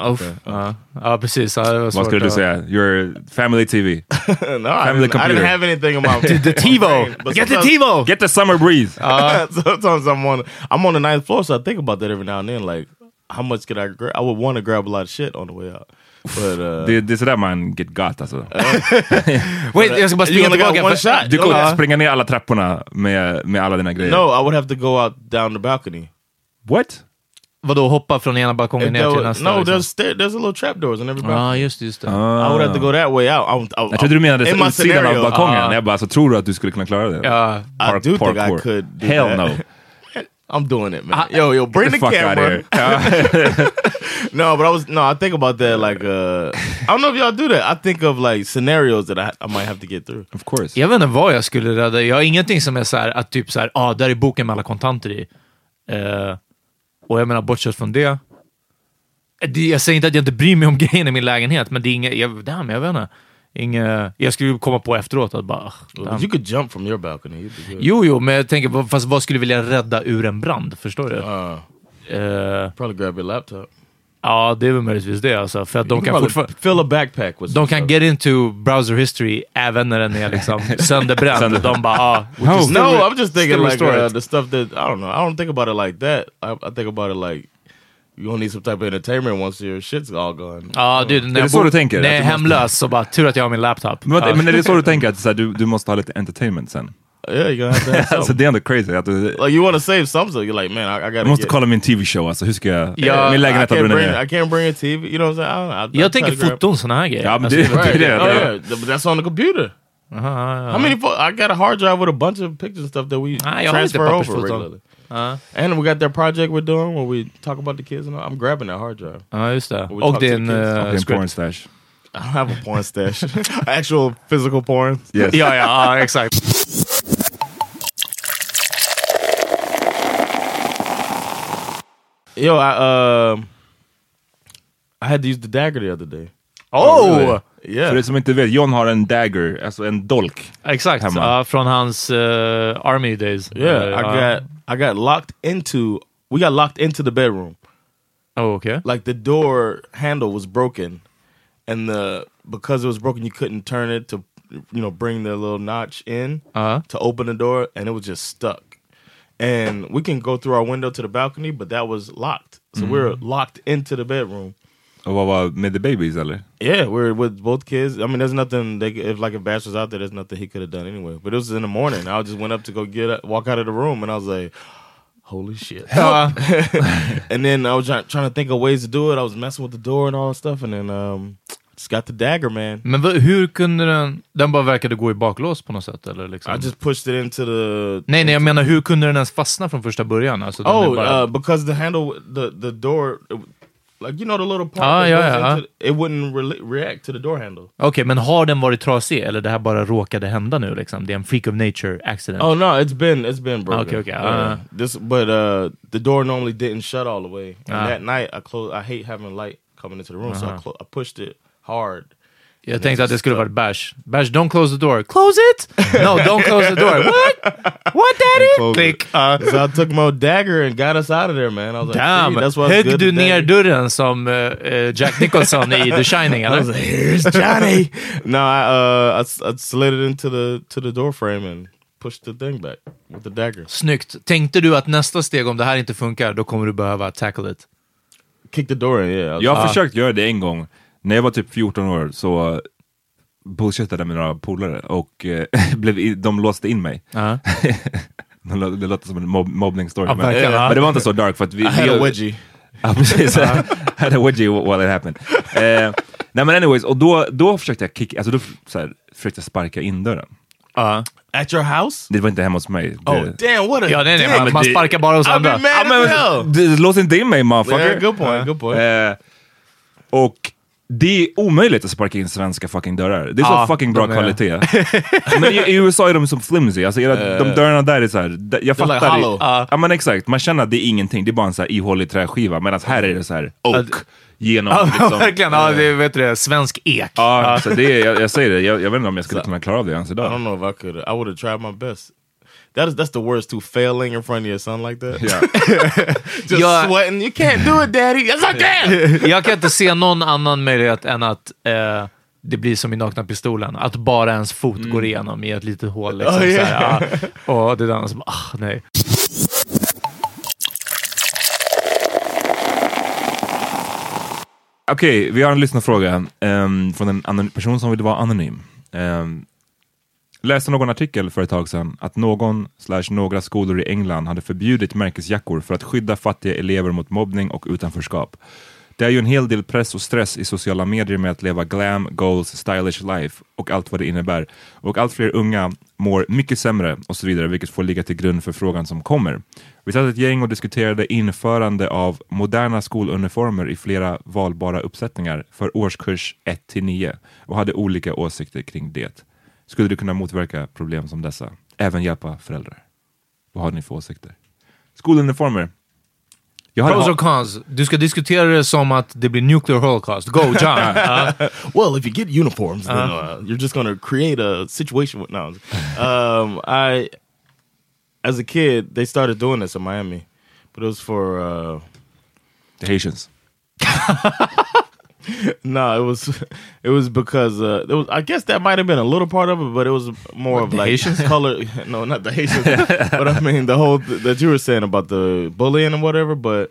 Uff, ja. ja, precis. Var Vad skulle du säga? Your family TV. no, I Family I computer. didn't have anything in my The TiVo! Get the TiVo! Get the summer breeze! Sometimes I'm on I'm on the ninth floor, so I think about that every now and then. Like, how much could I grab? I would want to grab a lot of shit on the way out. But uh, Det, det är sådär man get got alltså. Wait, jag ska bara you springa tillbaka. shot. Du kommer only- springa ner alla trapporna med, med alla dina grejer. no, I would have to go out down the balcony. What? Vadå, hoppa från ena balkongen ner till nästa? no, liksom? there's stair, there's a little trap doors in every balcony. Ja, just det. Just det. I would have to go that way out. I, would- I, Jag trodde du menade utsidan av balkongen. Ah. Jag bara, så tror du att du skulle kunna klara det? Ja. I do think I could do Hell that. no. I'm doing it, man. yo, yo, bring the, the fuck out camera. here. no, but I was no. I think about that like uh, I don't know if y'all do that. I think of like scenarios that I, I might have to get through. Of course. Jag vet inte vad jag skulle rädda. Jag har ingenting som är så här, att typ så här, ah, där är boken med alla kontanter i. Eh, och jag menar, bortsett från det. det. Jag säger inte att jag inte bryr mig om grejen i min lägenhet, men det är inget, jag, damn, jag vet inte. Inge, jag skulle komma på efteråt att bara, damn. You could jump from your balcony. Jo, jo, men jag tänker, fast vad skulle jag vilja rädda ur en brand? Förstår du? Uh, Eh, probably grab your laptop. Ja, det är väl möjligtvis det alltså. För att de kan fortfarande... fill a backpack with. De kan get into browser history även när den är liksom sönderbränd. Sönder- de bara, ah, just- No, I'm just thinking like uh, the stuff that I don't know. I don't think about it like that. I, I think about it like you gonna need some type of entertainment once your shit's all gone. Ja, du, när det jag så du tänker? När jag är hemlös så bara, tur att jag har min laptop. Men, Ja. men är det så du tänker, att så här, du, du måste ha lite entertainment sen? Yeah, you're gonna have to have Alltså something. det är ändå crazy. Att du, like you want to save some, so you're like, man, I, I gotta. jag måste get, kolla min TV-show alltså, hur ska jag... Ja, min I lägenhet har can't, brunnit bring. I can't bring a TV. You know what I'm saying? I don't know. I, I Jag try tänker to grab- foton, såna här grejer. Ja, men det, det är Right, det. yeah, Ja. yeah, oh, but that's on the computer. aha, ja. How many? Fo- I got a hard drive with a bunch of pictures and stuff that we Ah, jag transfer over pappersfoton. regularly. Ja. And we got that project we're doing where we talk about the kids and all. I'm grabbing that hard drive. Ja, just det. We Och talk to the din uh, Och en porn stash. I don't have a porn stash. Actual physical porn. Yes. Ja, ja, ja, exakt. Yo, I um, I had to use the dagger the other day. Oh! Yeah. För er som inte vet, John har en dagger, alltså en dolk. Exakt, Hemma. ja, från hans uh, army days. Yeah, Uh, I got I got locked into. We got locked into the bedroom. Oh, okay. Like the door handle was broken, and the because it was broken, you couldn't turn it to, you know, bring the little notch in Uh-huh. to open the door, and it was just stuck. And we can go through our window to the balcony, but that was locked. So we're locked into the bedroom. Och vad var med the babies eller? Yeah, we're with both kids. I mean, there's nothing. They, if like if Bash was out there, there's nothing he could have done anyway. But it was in the morning. I just went up to go get walk out of the room, and I was like, "Holy shit!" And then I was trying, trying to think of ways to do it. I was messing with the door and all that stuff, and then um, just got the dagger, man. Men hur kunde den... Den bara verkade gå i baklås på något sätt, eller liksom? I just pushed it into the. Nej, nej, jag menar hur kunde den ens fastna från första början? Alltså, Oh, bara... uh, because the handle, the the door, like you know the little part Ah, yeah, goes yeah. into it wouldn't re- react to the door handle. Okej, men har den varit trasig eller det här bara råkade hända nu liksom? Det är en freak of nature accident. Oh no, it's been it's been broken. Okay, okay, Yeah. uh. this but uh the door normally didn't shut all the way. And Ah. that night I closed. I hate having light coming into the room, so I, Uh-huh. I pushed it hard. Jag tänkte att det skulle varit bash. Bash, don't close the door. Close it! No, don't close the door. What? What daddy? Click. Uh, So I took my dagger and got us out of there, man. I was like, damn! "See, that's why it's Högg du ner dagger." dörren som eh, Jack Nicholson i The Shining? I was like, "Here's Johnny." no, I uh I, I slid it into the to the door frame and pushed the thing back with the dagger. Snyggt. Tänkte du att nästa steg, om det här inte funkar, då kommer du behöva tackle it? Kick the door in. Yeah. Jag har Ah. försökt göra det en gång. När jag var typ 14 år så uh, bullshittade med några polare och eh, blev i, de låste in mig. Det lå- det låter som en mob mobbning-story. Ja, men, ja. men det var inte så dark för att vi... I had vi, a wedgie. Ja, precis. I had a wedgie while it happened. Eh, nej men anyways, och då, då försökte jag kicka, alltså då så här, försökte jag sparka in dörren. Ja. At your house? Det var inte hemma hos mig. Oh det, damn! What a Ja, nej, nej, man, man sparkar bara hos I've andra. been mad hell. men, lås inte in mig motherfucker! Yeah, good point. Good point. Eh, och det är omöjligt att sparka in svenska fucking dörrar. Det är Ja, så fucking bra kvalitet. Men i, i USA är de som flimsy. Alltså, era, de dörrarna där är såhär, jag like fattar. hollow. det. Ja men exakt, man känner att det är ingenting. Det är bara en så här ihålig träskiva. Medan här är det så här oak. Genom Ja, liksom. verkligen. Ja, det är vet du, svensk ek. Ja, så det är, jag, jag säger det, jag, jag vet inte om jag skulle kunna klara av det ens I idag. don't know if I could. I would have tried my best. That is that's the worst too. Failing in front of your son like that. Ja. Just Yeah. sweating. You can't do it, daddy. Yes, I can. Jag kan inte se någon annan möjlighet än att eh, det blir som i Nakna Pistolen, att bara ens fot går igenom i ett litet hål. Liksom, Oh, yeah. här, ja. Och det är den som, ah, nej. Okej, vi har en lyssnarfråga um, från en annan person som vill vara anonym. Um, läste någon artikel för ett tag sedan att någon slash några skolor i England hade förbjudit märkesjackor för att skydda fattiga elever mot mobbning och utanförskap. Det är ju en hel del press och stress i sociala medier med att leva glam, goals, stylish life och allt vad det innebär. Och allt fler unga mår mycket sämre och så vidare, vilket får ligga till grund för frågan som kommer. Vi satt ett gäng och diskuterade införande av moderna skoluniformer i flera valbara uppsättningar för årskurs 1 till 9 och hade olika åsikter kring det. Skulle det kunna motverka problem som dessa? Även hjälpa föräldrar? Vad har ni för åsikter? Skoluniformer. Pros och cons. Du ska diskutera det som att det blir nuclear holocaust. Go John! Ja. well, if you get uniforms, then uh, you're just to create a situation with no. Um, I, as a kid, they started doing this in Miami, but it was for uh, The Haitians. no, it was it was because uh, it was. I guess that might have been a little part of it, but it was more of like Haitians? color. No, not the Haitians, but I mean the whole th- that you were saying about the bullying and whatever. But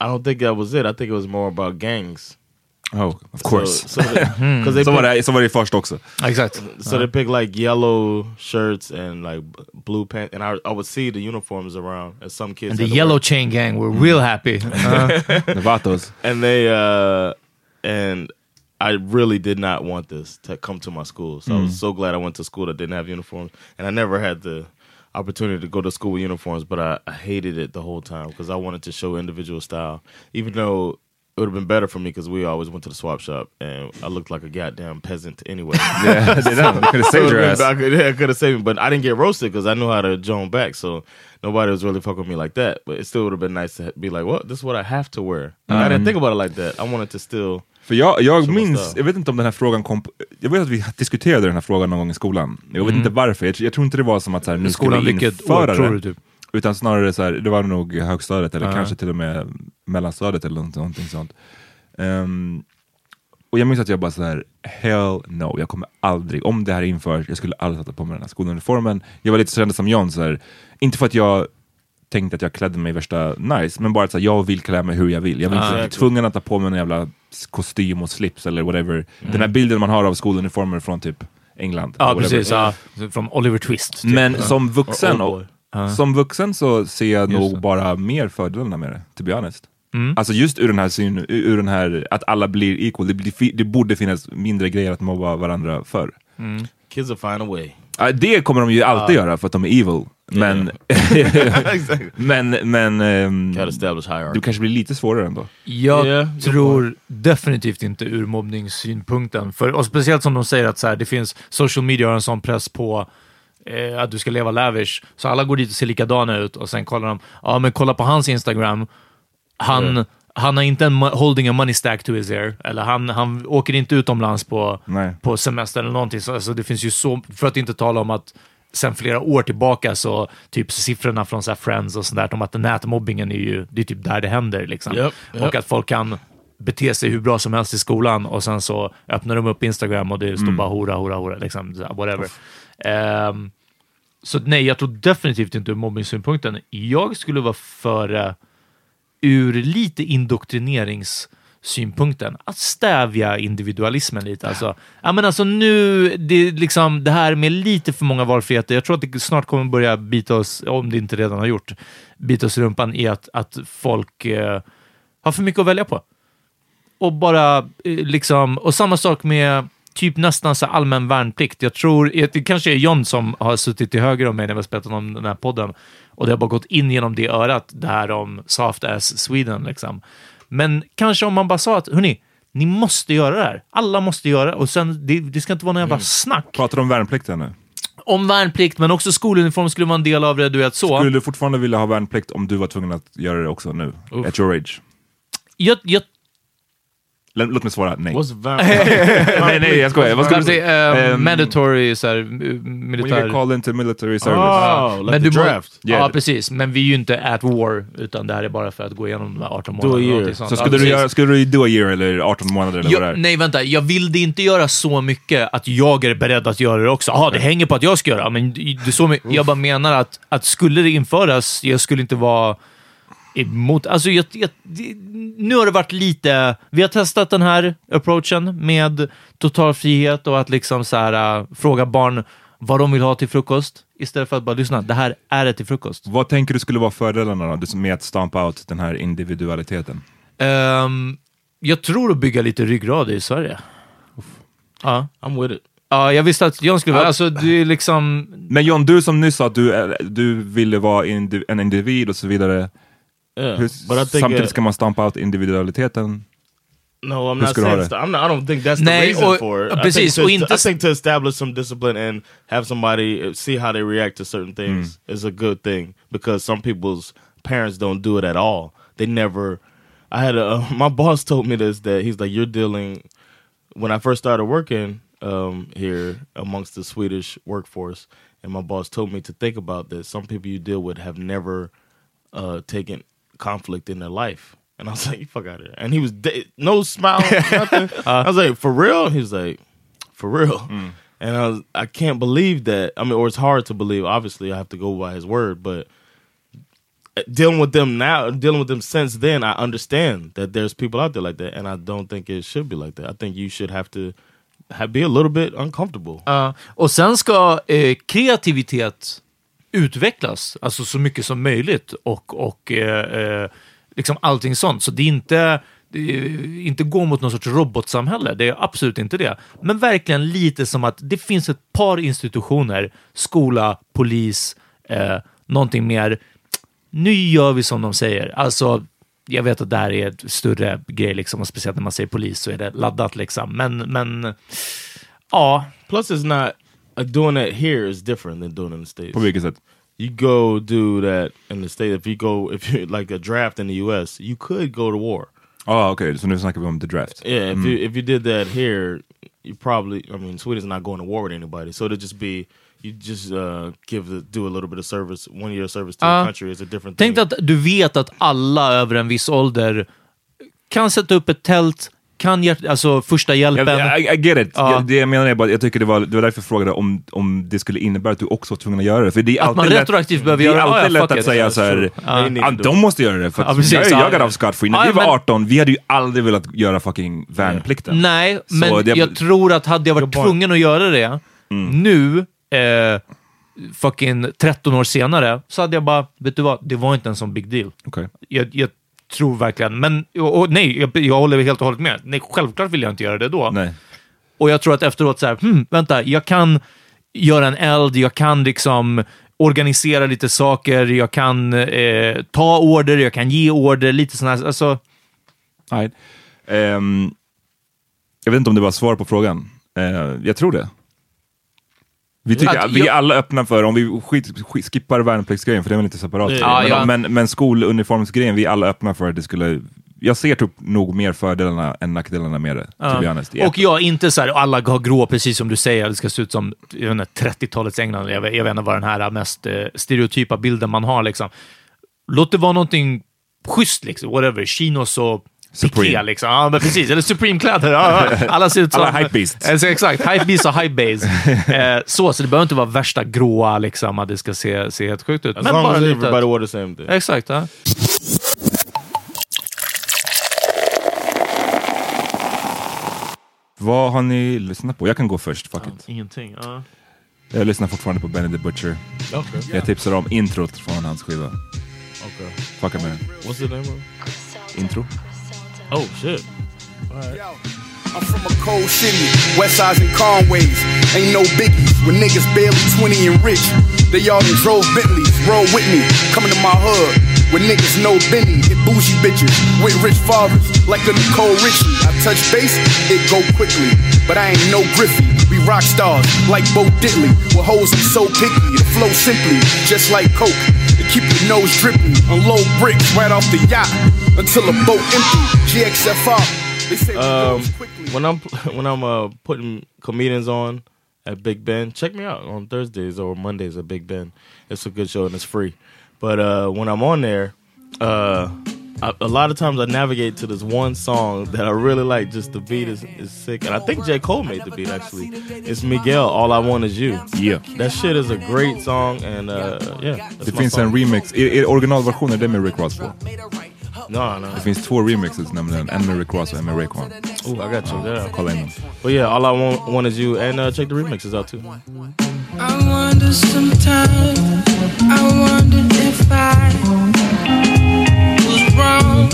I don't think that was it. I think it was more about gangs. Oh, of course. So, because they Så var, pick- det, så var det först också. Exakt. So they pick like yellow shirts and like blue pants, and I, I would see the uniforms around, and some kids. And the yellow wear- chain gang were real happy. Uh, The Vatos. and they uh, and I really did not want this to come to my school. So I was mm. so glad I went to school that didn't have uniforms, and I never had the opportunity to go to school with uniforms. But I, I hated it the whole time because I wanted to show individual style, even though. It would have been better for me because we always went to the swap shop and I looked like a goddamn peasant anyway. Yeah, är den. Du kunde your ass. I could, yeah, I could have saved me, but I didn't get roasted because I knew how to jone back. So nobody was really fucking with me like that. But it still would have been nice to be like, well, this is what I have to wear. And I didn't mm-hmm. think about it like that. I wanted to still. För jag, jag minns, måste- jag vet inte om den här frågan kom, jag vet att vi diskuterade den här frågan någon gång i skolan. Jag vet inte varför, jag, jag tror inte det var som att så här, nu ska Skolan, vi vilket införa år det. typ? Utan snarare så här, det var nog högstadiet eller Ja. kanske till och med mellanstadiet eller någonting sånt. Ehm, och jag minns att jag bara så här, hell no, jag kommer aldrig, om det här införs, jag skulle aldrig sätta på mig den här skoluniformen. Jag var lite så kände som John, så här, inte för att jag tänkte att jag klädde mig värsta nice, men bara att så här, jag vill klä mig hur jag vill. Jag vill inte Ah. tvungen att ta på mig en jävla kostym och slips eller whatever. Den här bilden man har av skoluniformer från typ England. Ja, precis. Ja. Från Oliver Twist. typ. Men som vuxen, och, som vuxen så ser jag Just nog det. bara mer fördelarna med det, to be honest. Mm. Alltså just ur den här syn, ur den här, att alla blir equal, det, fi- det borde finnas mindre grejer att mobba varandra för. Kids will find a way. Ja, det kommer de ju alltid göra för att de är evil. Men, men, men hierarchy. du kanske blir lite svårare ändå. Jag Yeah, tror definitivt inte ur mobbningssynpunkten. För, och speciellt som de säger att så här, det finns social media har en sån press på eh, att du ska leva lavish. Så alla går dit och ser likadana ut och sen kollar de, ja men kolla på hans Instagram. Han, Mm. han har inte en holding a money stack to his ear. Eller han, han åker inte utomlands på, Nej. på semester eller någonting. Så, alltså, det finns ju så, för att inte tala om att sen flera år tillbaka så typ siffrorna från så Friends och sånt där om att nätmobbingen är ju, det är typ där det händer liksom. Japp, japp. Och att folk kan bete sig hur bra som helst i skolan och sen så öppnar de upp Instagram och det står bara hora, hora, hora, liksom, whatever. Ehm, så nej, jag tror definitivt inte ur mobbningssynpunkten. Jag skulle vara före ur lite synpunkten. att stävja individualismen lite. Alltså, ja, men alltså nu, det, liksom, det här med lite för många valfriheter, jag tror att det snart kommer börja bita oss, om det inte redan har gjort, bita oss i rumpan i att, att folk eh, har för mycket att välja på. Och bara eh, liksom, och samma sak med typ nästan så allmän värnplikt. Jag tror, eh, det kanske är John som har suttit till höger om mig när vi har spelat om den här podden och det har bara gått in genom det örat, det här om soft ass Sweden liksom. Men kanske om man bara sa att, hörni, ni måste göra det här. Alla måste göra det. Och sen, det, det ska inte vara någon jävla snack. Pratar du om värnplikten nu? Om värnplikt, men också skoluniform skulle vara en del av det, du vet så. Skulle du fortfarande vilja ha värnplikt om du var tvungen att göra det också nu? At your age? Jag, jag, Låt mig svara nej. Nej, nej, jag skojar. Vad skulle Ska du vi säga, eh, Ehm, mandatory så här, eh, When you militär... get called into military service. Oh, like men the du må- draft. Ja, Yeah. precis. Men vi är ju inte at war, utan det här är bara för att gå igenom de här 18 Do a månaderna. Så Ja, skulle, du precis. göra, skulle du do a year eller 18 månader eller vad det är? nej, vänta. Jag vill det inte göra så mycket att jag är beredd att göra det också. Jaha, det hänger på att jag ska göra. Men det så. Jag bara menar att, att skulle det införas, jag skulle inte vara emot... Alltså, jag, jag, det, nu har det varit lite... Vi har testat den här approachen med total frihet och att liksom så här, äh, fråga barn vad de vill ha till frukost istället för att bara lyssna. Det här är det till frukost. Vad tänker du skulle vara fördelarna då, du- med att stampa out den här individualiteten? Ehm, jag tror att bygga lite ryggrad i Sverige. Ja. I'm with it. Ja, jag visste att John skulle vara... Alltså, är liksom... Men John, du som nyss sa att du, du ville vara indi- en individ och så vidare. Yeah, Hur, but I think samtidigt uh, ska man stampa out individualiteten. No, I'm Hur not ska du ha saying. det? st- I'm not, I don't think that's the reason och- for it. I think, och to, inte I s- think to establish some discipline and have somebody uh, see how they react to certain things Mm. is a good thing because some people's parents don't do it at all. They never. I had a my boss told me this that he's like you're dealing when I first started working um, here amongst the Swedish workforce, and my boss told me to think about this. Some people you deal with have never uh, taken conflict in their life. And I was like, you fuck out of here. And he was de- no smile, nothing. I was like, for real? He was like, for real. And I was, I can't believe that. I mean, or it's hard to believe. Obviously, I have to go by his word, but uh, dealing with them now, dealing with them since then, I understand that there's people out there like that, and I don't think it should be like that. I think you should have to have, be a little bit uncomfortable. Ja. och sen ska eh, kreativitet utvecklas, alltså så mycket som möjligt och, och eh, eh, liksom allting sånt. Så det är inte, det är inte gå mot någon sorts robotsamhälle, det är absolut inte det. Men verkligen lite som att det finns ett par institutioner, skola, polis, eh, någonting mer. Nu gör vi som de säger. Alltså, jag vet att det här är ett större grej, liksom, och speciellt när man säger polis så är det laddat. Liksom. Men, men ja, Plus, it's not uh, doing that here is different than doing it in the states. På vilket sätt? you go do that in the state. If you go, if you like a draft in the U.S., you could go to war. Ah, okej, så nu snackar vi om the draft. Yeah, if you if you did that here, you probably. I mean, Sweden's not going to war with anybody, so it'd just be you just uh, give the do a little bit of service, one year service to Ja. the country is a different Tänk thing. dig att du vet att alla över en viss ålder kan sätta upp ett tält, kan hjärt, alltså första hjälpen. Jag, I, I get it. Ja. Jag, det jag menar är bara, jag tycker det var, det var därför jag frågade om, om det skulle innebära att du också var tvungen att göra det. För det är Att man lätt, retroaktivt behöver det är göra det. alltid Ja, ja, lätt att it. säga så här. Ja. De måste göra det. För Ja, att precis. jag, Ja, jag got off scot free. När Ja, vi var men- 18, vi hade ju aldrig velat göra fucking värnplikten. Nej, Så men det- jag tror att hade jag varit point. tvungen att göra det nu, eh, fucking 13 år senare, så hade jag bara, vet du vad, det var inte en sån big deal. Okej. Jag, jag tror verkligen, men och, och nej, jag, jag håller helt och hållet med. Nej, självklart vill jag inte göra det då. Nej. Och jag tror att efteråt så här, hmm, vänta, jag kan göra en eld, jag kan liksom organisera lite saker, jag kan eh, ta order, jag kan ge order, lite sådana här, alltså, Nej. Ehm, jag vet inte om det var svar på frågan. Eh, jag tror det. Vi, tycker, Att vi är alla öppna för, om vi skit, skit, skippar värnpliktsgrejen, för det är väl inte separat. Ja, men, ja. men, men skoluniformsgrejen, vi är alla öppna för att det skulle... Jag ser typ nog mer fördelarna än nackdelarna med det, to be honest. Och jag är inte så här, alla har grå, precis som du säger, det ska se ut som jag vet inte, 30-talets England. Jag vet, jag vet inte vad den här mest eh, stereotypa bilden man har. Liksom. Låt det vara någonting schysst, liksom. whatever. Chinos och Supreme. piké, liksom. Ja, men precis. Eller Supreme-kläder. Ja. Alla ser ut som... Alla hypebeasts. Alltså, exakt. Hypebeasts och hypebays. Eh, så, så det behöver inte vara värsta gråa, liksom, att det ska se, se helt sjukt ut. As long as everybody wore the same thing. Exakt. Ja. Vad har ni lyssnat på? Jag kan gå först, fuck it. Ingenting. Ja. Jag lyssnar fortfarande på Benny the Butcher. Okay. Jag tipsar om introt från hans skiva. Okay. Fucka med den. What's the name of? Intro. Oh shit. I'm from a cold city, west sides and Conways. Ain't no biggies when niggas barely 20 and rich. They all done drove Bentleys, roll with me, coming to my hood. With niggas no Benny, hit bougie bitches with rich fathers, like a Nicole Richie. I touch base, it go quickly, but I ain't no Griffey. We rock stars like Bo Diddley. With hoes I'm so picky, the flow simply, just like Coke. To keep your nose drippy, low bricks right off the yacht until the boat empty. GXFR, they Um, when I'm when I'm uh, putting comedians on at Big Ben, check me out on Thursdays or Mondays at Big Ben. It's a good show and it's free. But uh, when I'm on there, uh, I, a lot of times I navigate to this one song that I really like. Just the beat is, is sick, and I think J Cole made the beat actually. It's Miguel. All I Want Is You. Yeah. That shit is a great song, and uh, yeah, that's Det finns en remix, är, är originalversionen det med Rick Ross på? No, no. Det finns två remixes nämligen, en med Rick Ross och en med Raekwon. Ooh, I got you there. Kolla in dem. But yeah, all I want, want is you, and uh, check the remixes out too. I wonder sometimes, I wondered if I was wrong.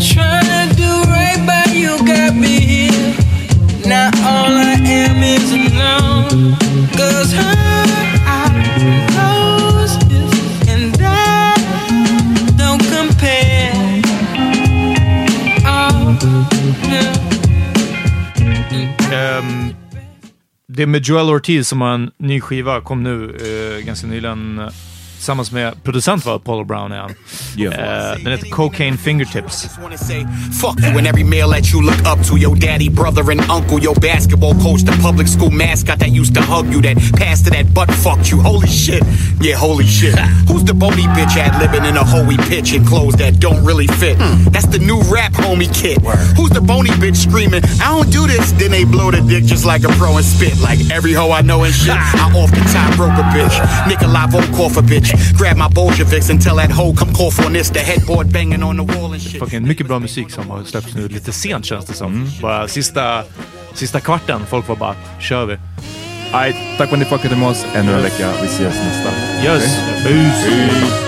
Trying to do right by you got me here. Now all I am is alone. Cause her Um, det är med Joel Ortiz som har en ny skiva, kom nu uh, ganska nyligen. Tillsammans med producent var Apollo Brown är han. Yeah. Eh, den heter Cocaine Fingertips. just wanna say fuck you and every male that you look up to. Your daddy, brother, and uncle. Your basketball coach, the public school mascot that used to hug you. That pastor that butt fucked you. Holy shit. Yeah, holy shit. Who's the bony bitch at living in a hoey pitch and clothes that don't really fit? That's the new rap homie kid. Who's the bony bitch screaming, I don't do this? Then they blow the dick just like a pro and spit. Like every hoe I know and shit. I off the top broke a bitch. Nikolai Volkov a bitch. Grab my Bolsheviks and tell that hoe come call for this. The headboard banging on the wall and shit. Fucking mycket bra musik som har släppts nu lite sent känns det som. Bara sista, sista kvarten, folk var bara kör vi. Aj, tack för att ni fuckade med oss ännu en vecka. Vi ses nästa. Yes! Okej? Peace.